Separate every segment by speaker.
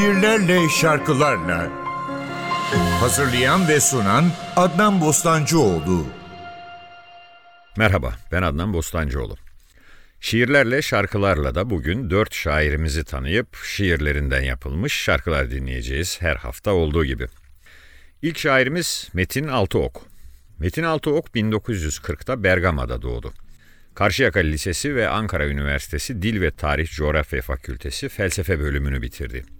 Speaker 1: şiirlerle, şarkılarla. Hazırlayan ve sunan Adnan Bostancıoğlu.
Speaker 2: Merhaba, ben Adnan Bostancıoğlu. Şiirlerle, şarkılarla da bugün dört şairimizi tanıyıp şiirlerinden yapılmış şarkılar dinleyeceğiz her hafta olduğu gibi. İlk şairimiz Metin Altıok. Metin Altıok 1940'ta Bergama'da doğdu. Karşıyaka Lisesi ve Ankara Üniversitesi Dil ve Tarih Coğrafya Fakültesi felsefe bölümünü bitirdi.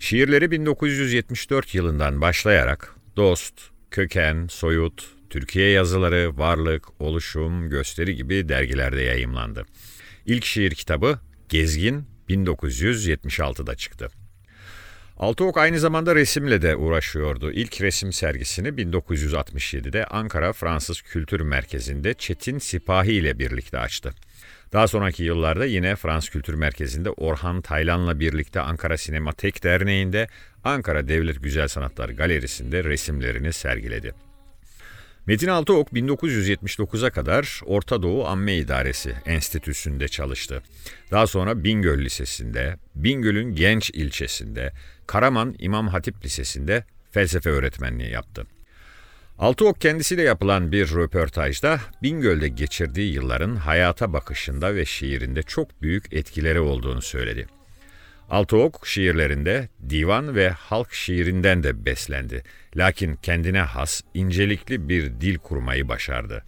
Speaker 2: Şiirleri 1974 yılından başlayarak Dost, Köken, Soyut, Türkiye yazıları, Varlık, Oluşum, Gösteri gibi dergilerde yayımlandı. İlk şiir kitabı Gezgin 1976'da çıktı. Altıok aynı zamanda resimle de uğraşıyordu. İlk resim sergisini 1967'de Ankara Fransız Kültür Merkezi'nde Çetin Sipahi ile birlikte açtı. Daha sonraki yıllarda yine Frans Kültür Merkezi'nde Orhan Taylan'la birlikte Ankara Sinematek Derneği'nde Ankara Devlet Güzel Sanatlar Galerisi'nde resimlerini sergiledi. Metin Altıok 1979'a kadar Orta Doğu Amme İdaresi Enstitüsü'nde çalıştı. Daha sonra Bingöl Lisesi'nde, Bingöl'ün Genç ilçesinde, Karaman İmam Hatip Lisesi'nde felsefe öğretmenliği yaptı. Altıok kendisiyle yapılan bir röportajda Bingöl'de geçirdiği yılların hayata bakışında ve şiirinde çok büyük etkileri olduğunu söyledi. Altıok şiirlerinde divan ve halk şiirinden de beslendi. Lakin kendine has, incelikli bir dil kurmayı başardı.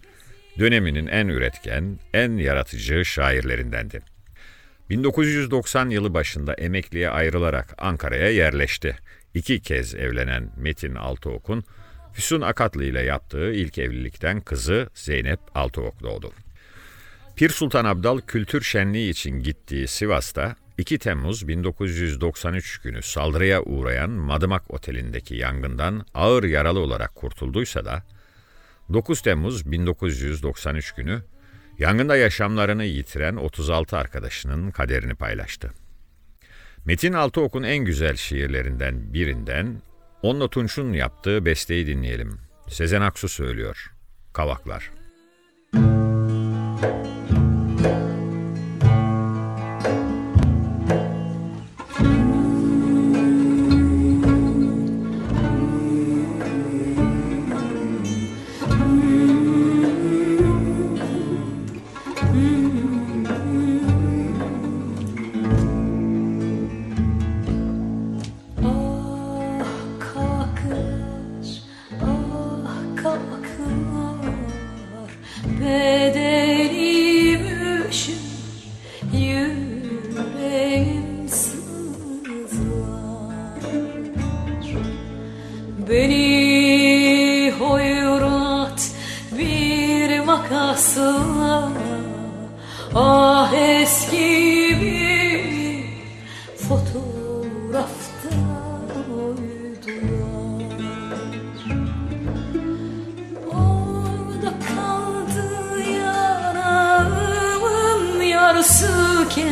Speaker 2: Döneminin en üretken, en yaratıcı şairlerindendi. 1990 yılı başında emekliye ayrılarak Ankara'ya yerleşti. İki kez evlenen Metin Altıok'un Füsun Akatlı ile yaptığı ilk evlilikten kızı Zeynep Altıok doğdu. Pir Sultan Abdal kültür şenliği için gittiği Sivas'ta 2 Temmuz 1993 günü saldırıya uğrayan Madımak Oteli'ndeki yangından ağır yaralı olarak kurtulduysa da 9 Temmuz 1993 günü yangında yaşamlarını yitiren 36 arkadaşının kaderini paylaştı. Metin Altıok'un en güzel şiirlerinden birinden Onunla Tunç'un yaptığı besteyi dinleyelim. Sezen Aksu söylüyor. Kavaklar. Müzik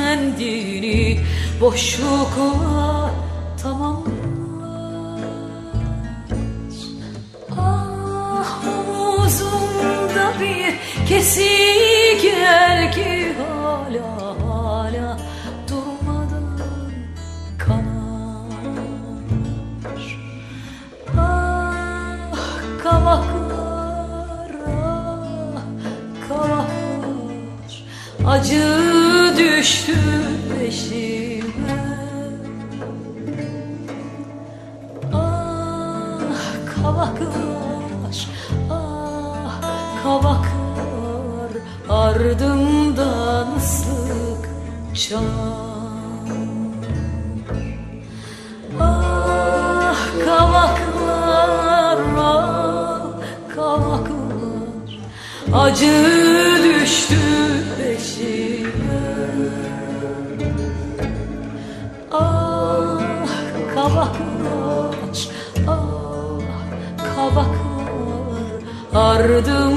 Speaker 3: kendini boşlukla tamamlar Ah omuzumda bir kesik gel ki hala hala durmadan kanar. Ah kavaklar acı düştü peşime. Ah kavaklar, ah kavaklar Ardımdan sıkça Ah kavaklar, ah kavaklar Acı ardımdan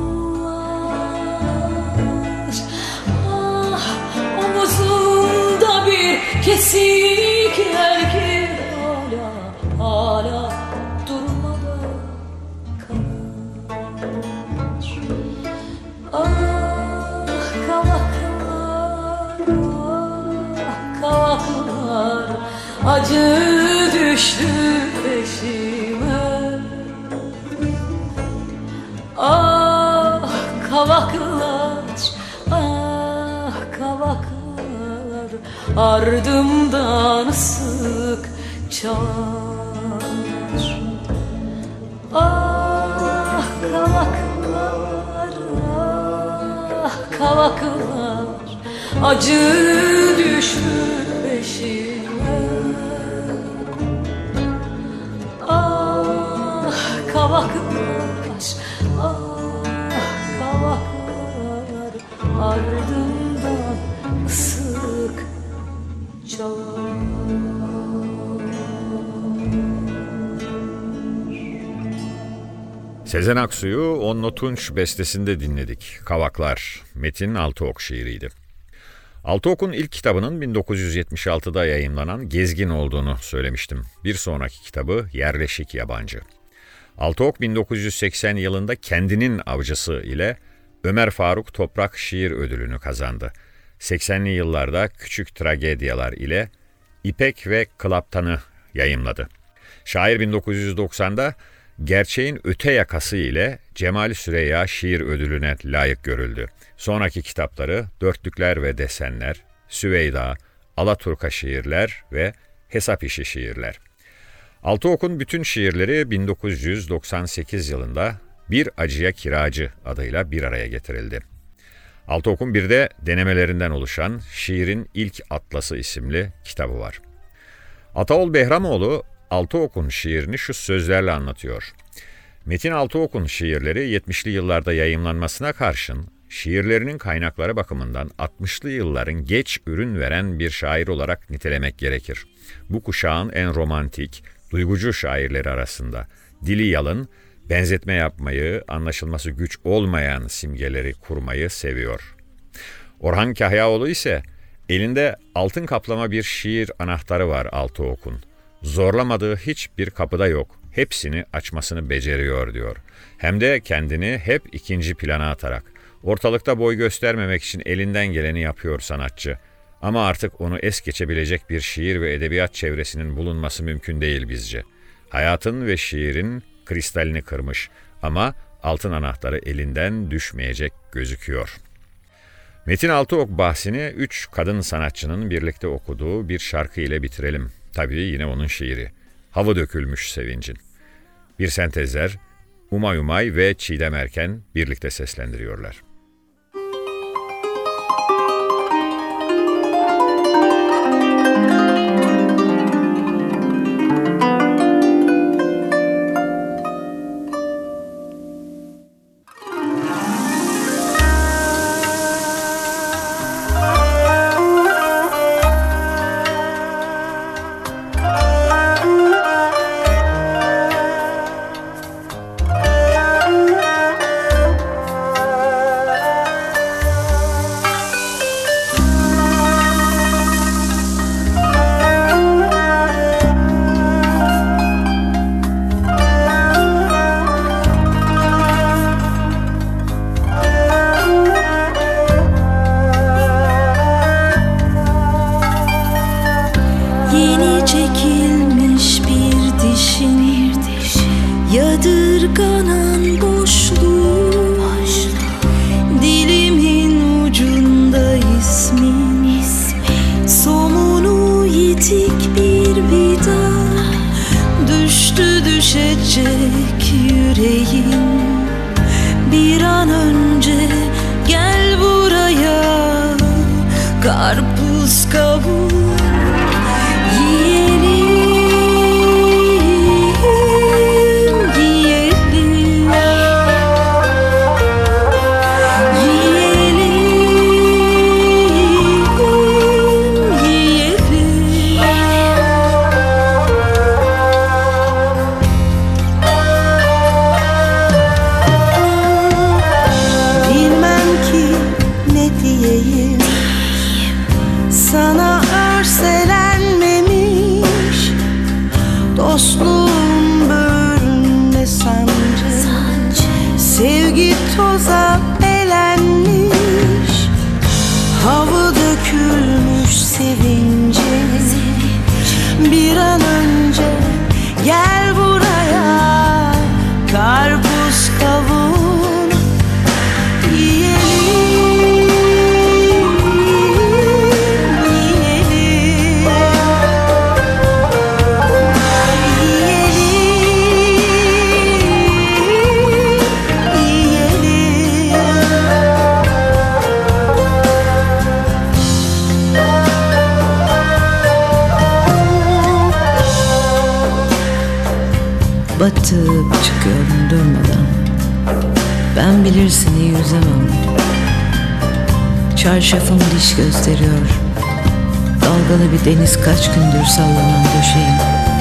Speaker 3: Ardımdan sık çalar Ah kavaklar, ah kavaklar. Acı düştü
Speaker 2: Sezen Aksu'yu Onno Tunç bestesinde dinledik. Kavaklar, Metin Altıok şiiriydi. Altıok'un ilk kitabının 1976'da yayımlanan Gezgin olduğunu söylemiştim. Bir sonraki kitabı Yerleşik Yabancı. Altıok 1980 yılında Kendinin Avcısı ile Ömer Faruk Toprak Şiir Ödülünü kazandı. 80'li yıllarda Küçük Tragedyalar ile İpek ve Klaptan'ı yayımladı. Şair 1990'da Gerçeğin Öte Yakası ile Cemal Süreyya Şiir Ödülüne layık görüldü. Sonraki kitapları Dörtlükler ve Desenler, Süveyda, Alaturka Şiirler ve Hesap İşi Şiirler. Altıok'un bütün şiirleri 1998 yılında Bir Acıya Kiracı adıyla bir araya getirildi. Altıok'un bir de denemelerinden oluşan Şiirin İlk Atlası isimli kitabı var. Ataol Behramoğlu Altıok'un şiirini şu sözlerle anlatıyor. Metin Altıok'un şiirleri 70'li yıllarda yayımlanmasına karşın şiirlerinin kaynakları bakımından 60'lı yılların geç ürün veren bir şair olarak nitelemek gerekir. Bu kuşağın en romantik, duygucu şairleri arasında. Dili yalın, benzetme yapmayı, anlaşılması güç olmayan simgeleri kurmayı seviyor. Orhan Kahyaoğlu ise elinde altın kaplama bir şiir anahtarı var Altıok'un. Zorlamadığı hiçbir kapıda yok. Hepsini açmasını beceriyor diyor. Hem de kendini hep ikinci plana atarak. Ortalıkta boy göstermemek için elinden geleni yapıyor sanatçı. Ama artık onu es geçebilecek bir şiir ve edebiyat çevresinin bulunması mümkün değil bizce. Hayatın ve şiirin kristalini kırmış ama altın anahtarı elinden düşmeyecek gözüküyor. Metin Altıok bahsini üç kadın sanatçının birlikte okuduğu bir şarkı ile bitirelim. Tabii yine onun şiiri. Hava dökülmüş sevincin. Bir sentezler Umay Umay ve Çiğdem Erken birlikte seslendiriyorlar.
Speaker 4: go iş gösteriyor. Dalgalı bir deniz kaç gündür sallanan döşeğim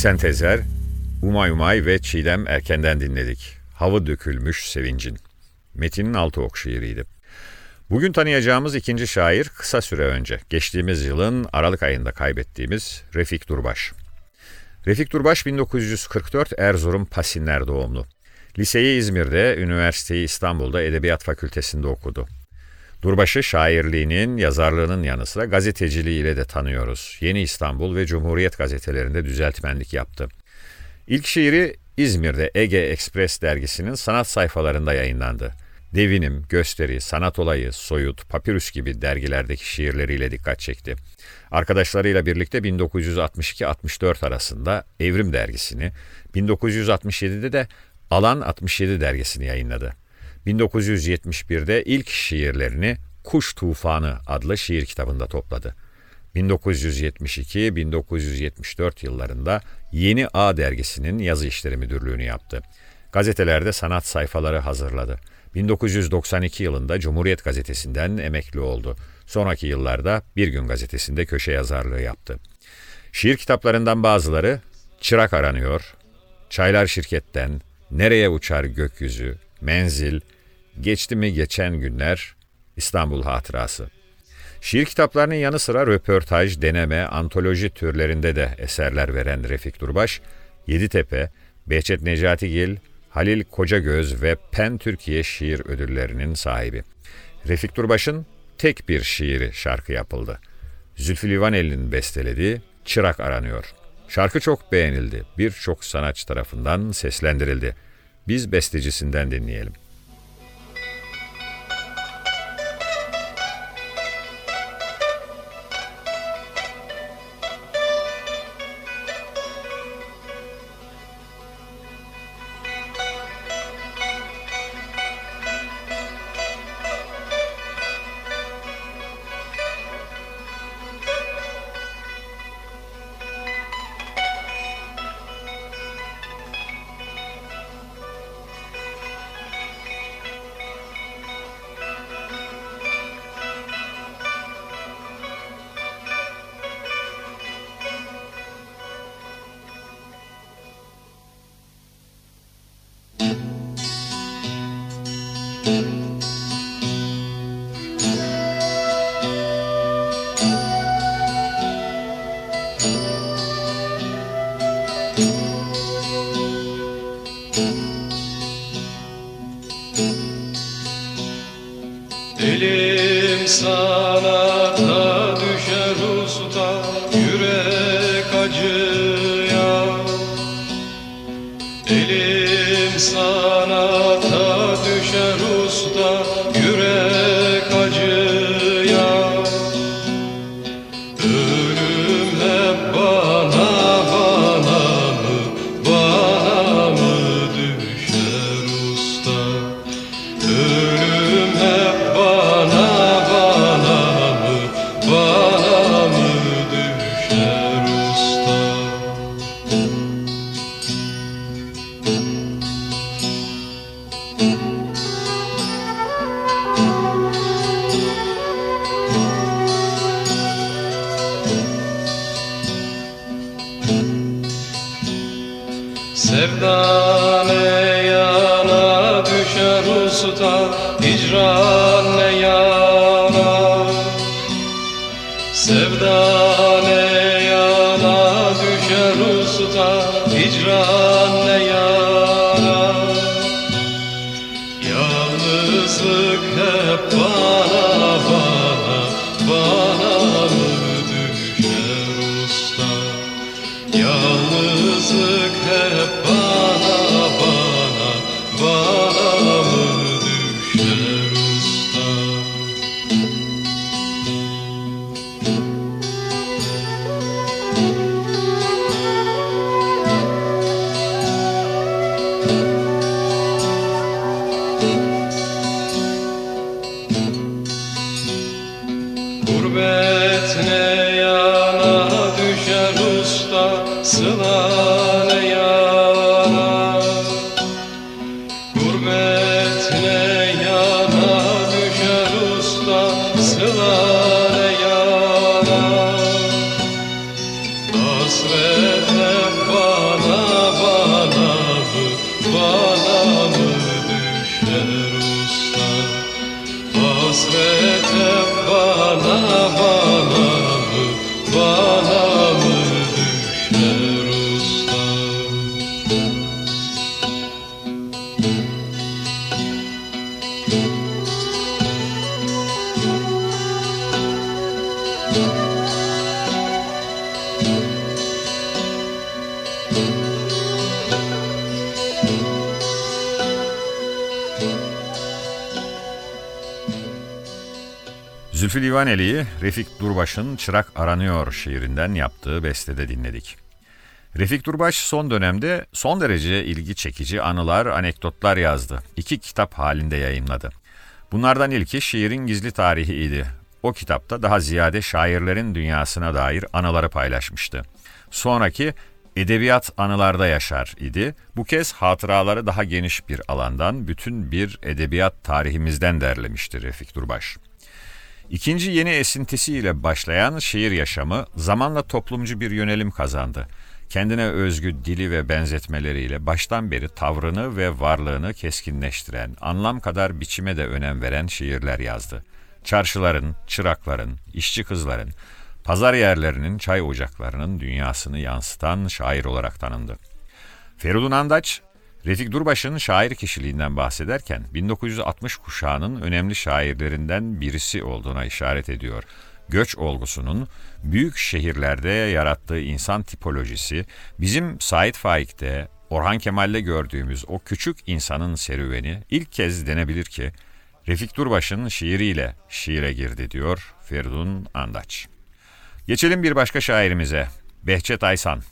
Speaker 5: Bir
Speaker 2: sentezler, Umay Umay ve Çiğdem Erken'den dinledik. Havı dökülmüş sevincin. Metin'in altı ok şiiriydi. Bugün tanıyacağımız ikinci şair kısa süre önce, geçtiğimiz yılın Aralık ayında kaybettiğimiz Refik Durbaş. Refik Durbaş 1944 Erzurum Pasinler doğumlu. Liseyi İzmir'de, üniversiteyi İstanbul'da Edebiyat Fakültesinde okudu. Durbaş'ı şairliğinin, yazarlığının yanı sıra gazeteciliğiyle de tanıyoruz. Yeni İstanbul ve Cumhuriyet gazetelerinde düzeltmenlik yaptı. İlk şiiri İzmir'de Ege Express dergisinin sanat sayfalarında yayınlandı. Devinim, Gösteri, Sanat Olayı, Soyut, Papyrus gibi dergilerdeki şiirleriyle dikkat çekti. Arkadaşlarıyla birlikte 1962-64 arasında Evrim dergisini, 1967'de de Alan 67 dergisini yayınladı. 1971'de ilk şiirlerini Kuş Tufanı adlı şiir kitabında topladı. 1972-1974 yıllarında Yeni A dergisinin yazı işleri müdürlüğünü yaptı. Gazetelerde sanat sayfaları hazırladı. 1992 yılında Cumhuriyet Gazetesi'nden emekli oldu. Sonraki yıllarda Bir Gün Gazetesi'nde köşe yazarlığı yaptı. Şiir kitaplarından bazıları Çırak Aranıyor, Çaylar Şirketten, Nereye Uçar Gökyüzü, Menzil, Geçti mi Geçen Günler, İstanbul Hatırası. Şiir kitaplarının yanı sıra röportaj, deneme, antoloji türlerinde de eserler veren Refik Durbaş, Yeditepe, Behçet Necatigil, Halil Kocagöz ve PEN Türkiye Şiir Ödülleri'nin sahibi. Refik Durbaş'ın tek bir şiiri şarkı yapıldı. Zülfü Livaneli'nin bestelediği Çırak Aranıyor. Şarkı çok beğenildi. Birçok sanatçı tarafından seslendirildi. Biz bestecisinden dinleyelim.
Speaker 6: Usta Yürek acıya Elim sanata düşer the
Speaker 2: Zülfü Livaneli'yi Refik Durbaş'ın Çırak Aranıyor şiirinden yaptığı bestede dinledik. Refik Durbaş son dönemde son derece ilgi çekici anılar, anekdotlar yazdı. İki kitap halinde yayınladı. Bunlardan ilki şiirin gizli tarihi idi. O kitapta daha ziyade şairlerin dünyasına dair anıları paylaşmıştı. Sonraki Edebiyat anılarda yaşar idi. Bu kez hatıraları daha geniş bir alandan, bütün bir edebiyat tarihimizden derlemiştir Refik Durbaş. İkinci yeni esintisiyle başlayan şiir yaşamı zamanla toplumcu bir yönelim kazandı. Kendine özgü dili ve benzetmeleriyle baştan beri tavrını ve varlığını keskinleştiren, anlam kadar biçime de önem veren şiirler yazdı. Çarşıların, çırakların, işçi kızların, pazar yerlerinin, çay ocaklarının dünyasını yansıtan şair olarak tanındı. Feridun Andaç, Refik Durbaş'ın şair kişiliğinden bahsederken 1960 kuşağının önemli şairlerinden birisi olduğuna işaret ediyor. Göç olgusunun büyük şehirlerde yarattığı insan tipolojisi bizim Said Faik'te, Orhan Kemal'de gördüğümüz o küçük insanın serüveni ilk kez denebilir ki Refik Durbaş'ın şiiriyle şiire girdi diyor Feridun Andaç. Geçelim bir başka şairimize. Behçet Aysan.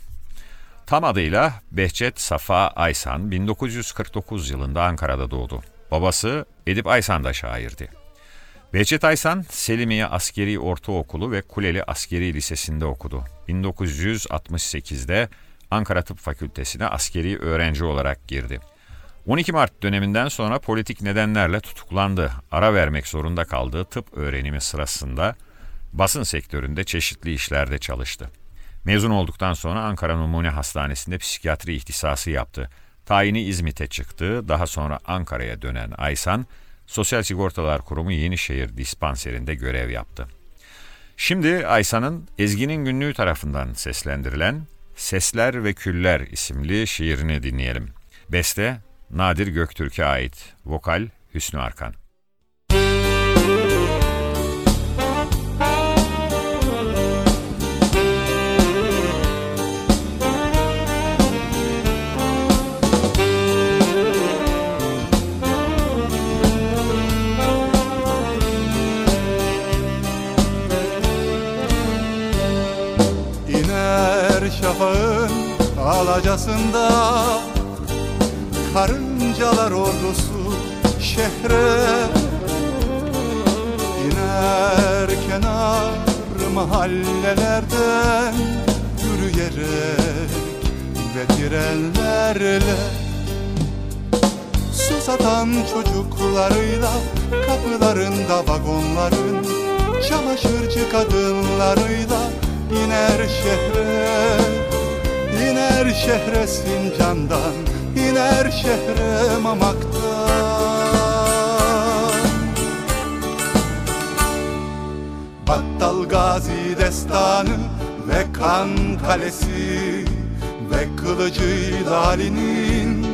Speaker 2: Tam adıyla Behçet Safa Aysan 1949 yılında Ankara'da doğdu. Babası Edip Aysan da şairdi. Behçet Aysan Selimiye Askeri Ortaokulu ve Kuleli Askeri Lisesi'nde okudu. 1968'de Ankara Tıp Fakültesine askeri öğrenci olarak girdi. 12 Mart döneminden sonra politik nedenlerle tutuklandı. Ara vermek zorunda kaldığı tıp öğrenimi sırasında basın sektöründe çeşitli işlerde çalıştı. Mezun olduktan sonra Ankara Numune Hastanesi'nde psikiyatri ihtisası yaptı. Tayini İzmit'e çıktı. Daha sonra Ankara'ya dönen Aysan, Sosyal Sigortalar Kurumu Yenişehir Dispanserinde görev yaptı. Şimdi Aysan'ın Ezgi'nin Günlüğü tarafından seslendirilen Sesler ve Küller isimli şiirini dinleyelim. Beste Nadir Göktürk'e ait. Vokal Hüsnü Arkan.
Speaker 7: Alacasında Karıncalar ordusu şehre İner kenar mahallelerden Yürüyerek ve trenlerle Su satan çocuklarıyla Kapılarında vagonların Çamaşırcı kadınlarıyla iner şehre şehre Sincan'dan iner şehre Mamak'tan. Battal Gazi destanı ve kan kalesi ve kılıcı Ali'nin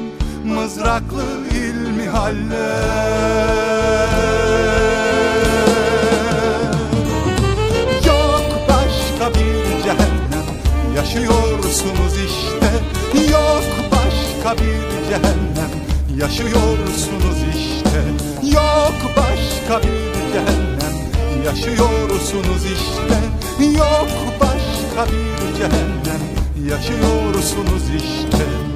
Speaker 7: mızraklı ilmi halle. Yok başka bir cehennem yaşıyorsunuz işte. Yok başka bir cehennem. Yaşıyorsunuz işte. Yok başka bir cehennem. Yaşıyorsunuz işte. Yok başka bir cehennem. Yaşıyorsunuz işte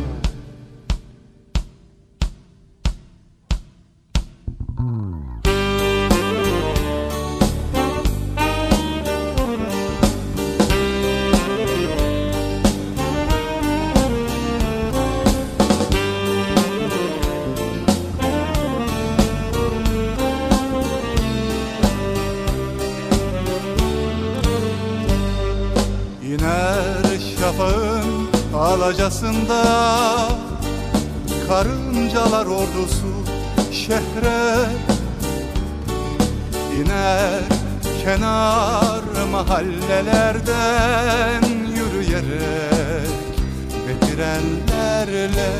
Speaker 7: alacasında Karıncalar ordusu şehre İner kenar mahallelerden yürüyerek Ve trenlerle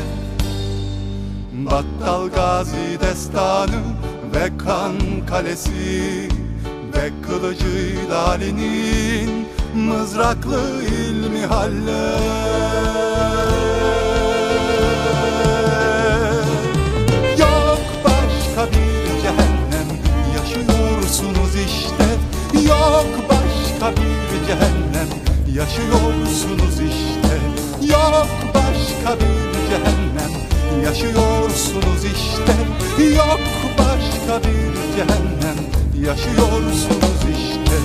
Speaker 7: Battal Gazi destanı ve kan kalesi Ve kılıcı Ali'nin mızraklı ilmi halle Yok başka bir cehennem yaşıyorsunuz işte. Yok başka bir cehennem yaşıyorsunuz işte. Yok başka bir cehennem yaşıyorsunuz işte. Yok başka bir cehennem yaşıyorsunuz işte.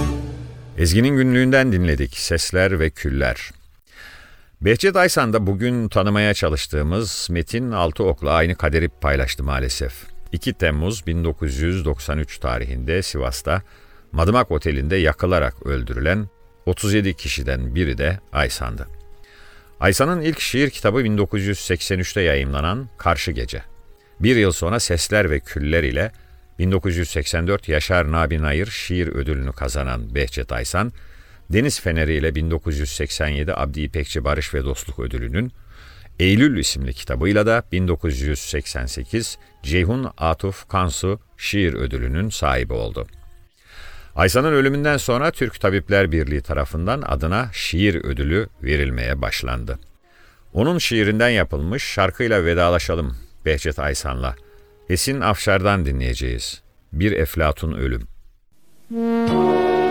Speaker 2: Ezgi'nin günlüğünden dinledik. Sesler ve Küller. Behçet Aysan da bugün tanımaya çalıştığımız Metin Altıok'la aynı kaderi paylaştı maalesef. 2 Temmuz 1993 tarihinde Sivas'ta Madımak Oteli'nde yakılarak öldürülen 37 kişiden biri de Aysan'dı. Aysan'ın ilk şiir kitabı 1983'te yayımlanan Karşı Gece. Bir yıl sonra Sesler ve Küller ile 1984 Yaşar Nabi Nayır şiir ödülünü kazanan Behçet Aysan, Deniz Feneri ile 1987 Abdi İpekçi Barış ve Dostluk Ödülü'nün, Eylül isimli kitabıyla da 1988 Ceyhun Atuf Kansu Şiir Ödülü'nün sahibi oldu. Aysan'ın ölümünden sonra Türk Tabipler Birliği tarafından adına şiir ödülü verilmeye başlandı. Onun şiirinden yapılmış şarkıyla vedalaşalım Behçet Aysan'la. Esin Afşar'dan dinleyeceğiz. Bir Eflatun Ölüm.
Speaker 5: Kırgınım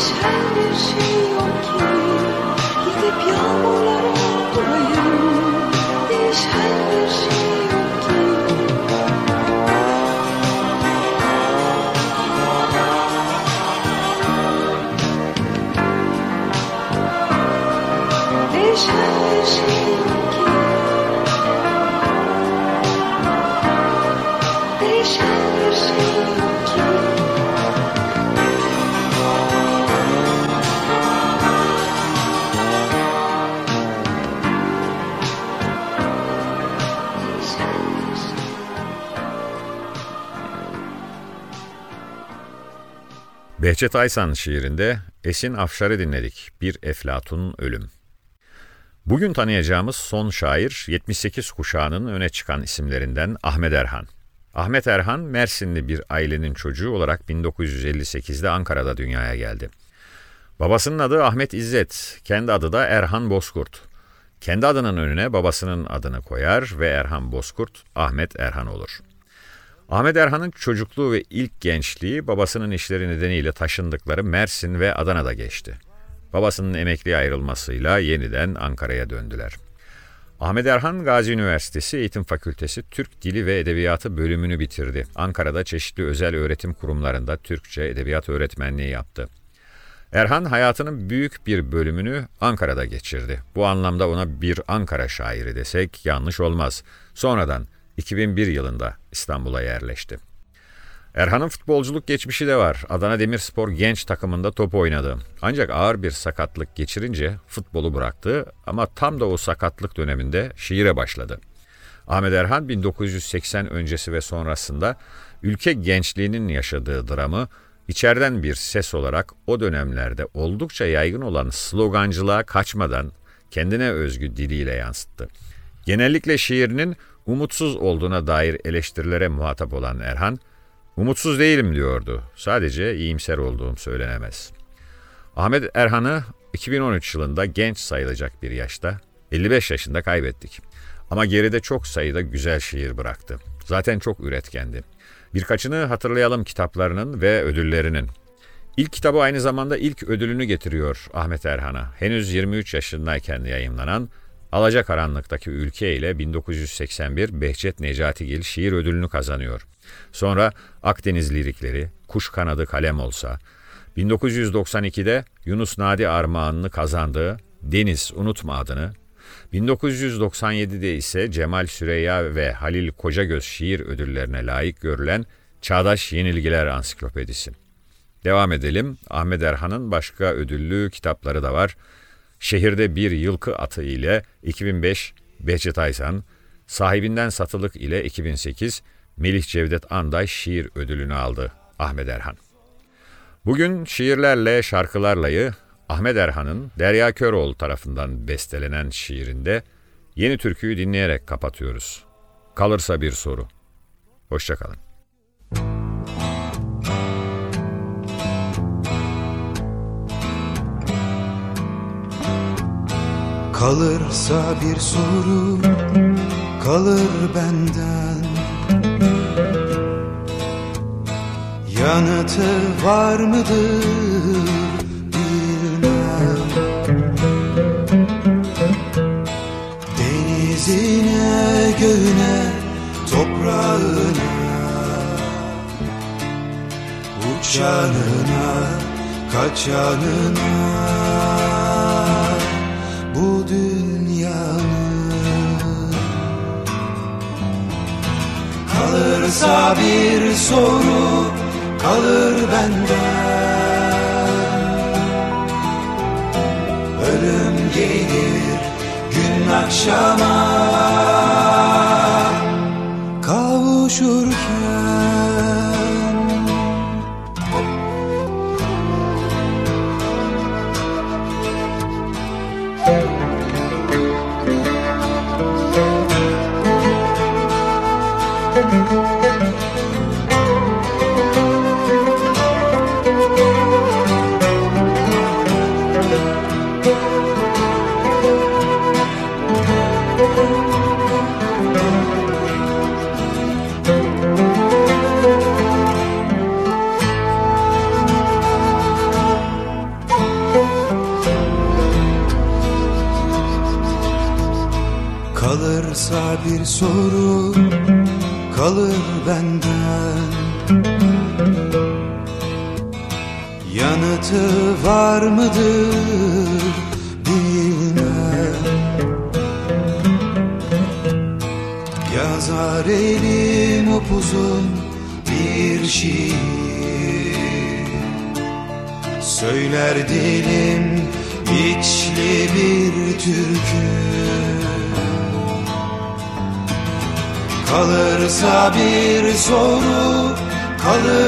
Speaker 5: 살릴 수 없기 이제 병으로
Speaker 2: Behçet Aysan şiirinde Esin Afşar'ı dinledik. Bir Eflatun Ölüm. Bugün tanıyacağımız son şair 78 kuşağının öne çıkan isimlerinden Ahmet Erhan. Ahmet Erhan Mersinli bir ailenin çocuğu olarak 1958'de Ankara'da dünyaya geldi. Babasının adı Ahmet İzzet, kendi adı da Erhan Bozkurt. Kendi adının önüne babasının adını koyar ve Erhan Bozkurt Ahmet Erhan olur. Ahmet Erhan'ın çocukluğu ve ilk gençliği babasının işleri nedeniyle taşındıkları Mersin ve Adana'da geçti. Babasının emekliye ayrılmasıyla yeniden Ankara'ya döndüler. Ahmet Erhan Gazi Üniversitesi Eğitim Fakültesi Türk Dili ve Edebiyatı bölümünü bitirdi. Ankara'da çeşitli özel öğretim kurumlarında Türkçe edebiyat öğretmenliği yaptı. Erhan hayatının büyük bir bölümünü Ankara'da geçirdi. Bu anlamda ona bir Ankara şairi desek yanlış olmaz. Sonradan 2001 yılında İstanbul'a yerleşti. Erhan'ın futbolculuk geçmişi de var. Adana Demirspor genç takımında top oynadı. Ancak ağır bir sakatlık geçirince futbolu bıraktı ama tam da o sakatlık döneminde şiire başladı. Ahmet Erhan 1980 öncesi ve sonrasında ülke gençliğinin yaşadığı dramı içeriden bir ses olarak o dönemlerde oldukça yaygın olan slogancılığa kaçmadan kendine özgü diliyle yansıttı. Genellikle şiirinin umutsuz olduğuna dair eleştirilere muhatap olan Erhan, umutsuz değilim diyordu. Sadece iyimser olduğum söylenemez. Ahmet Erhan'ı 2013 yılında genç sayılacak bir yaşta, 55 yaşında kaybettik. Ama geride çok sayıda güzel şiir bıraktı. Zaten çok üretkendi. Birkaçını hatırlayalım kitaplarının ve ödüllerinin. İlk kitabı aynı zamanda ilk ödülünü getiriyor Ahmet Erhan'a. Henüz 23 yaşındayken yayımlanan Alacakaranlıktaki Ülke ile 1981 Behçet Necatigil şiir ödülünü kazanıyor. Sonra Akdeniz lirikleri, Kuş Kanadı Kalem Olsa, 1992'de Yunus Nadi Armağanını kazandığı Deniz Unutma adını, 1997'de ise Cemal Süreyya ve Halil Kocagöz şiir ödüllerine layık görülen Çağdaş Yenilgiler Ansiklopedisi. Devam edelim. Ahmet Erhan'ın başka ödüllü kitapları da var. Şehirde Bir Yılkı Atı ile 2005 Behçet Aysan, Sahibinden Satılık ile 2008 Melih Cevdet Anday şiir ödülünü aldı Ahmet Erhan. Bugün şiirlerle şarkılarlayı Ahmet Erhan'ın Derya Köroğlu tarafından bestelenen şiirinde yeni türküyü dinleyerek kapatıyoruz. Kalırsa bir soru. Hoşçakalın.
Speaker 8: Kalırsa bir soru kalır benden. Yanıtı var mıdır bilmem. Denizine, göğüne, toprağına Uçanına, kaçanına dünyanın Kalırsa bir soru kalır benden. Ölüm gelir gün akşama. Kavuşurken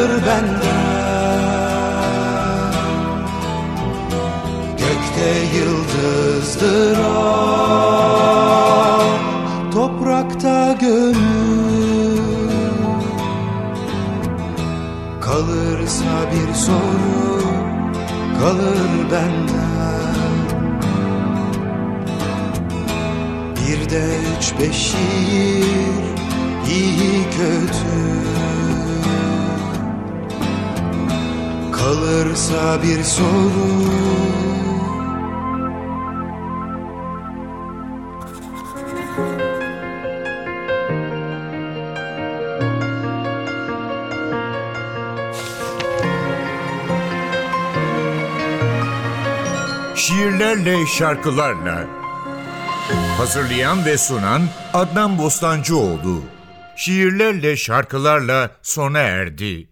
Speaker 8: kalır benden Gökte yıldızdır o. Toprakta gönül. Kalırsa bir soru kalır benden. Bir de üç beş şiir iyi kötü Kalırsa bir soru
Speaker 1: Şiirlerle, şarkılarla. Hazırlayan ve sunan Adnan Bostancıoğlu. Şiirlerle, şarkılarla sona erdi.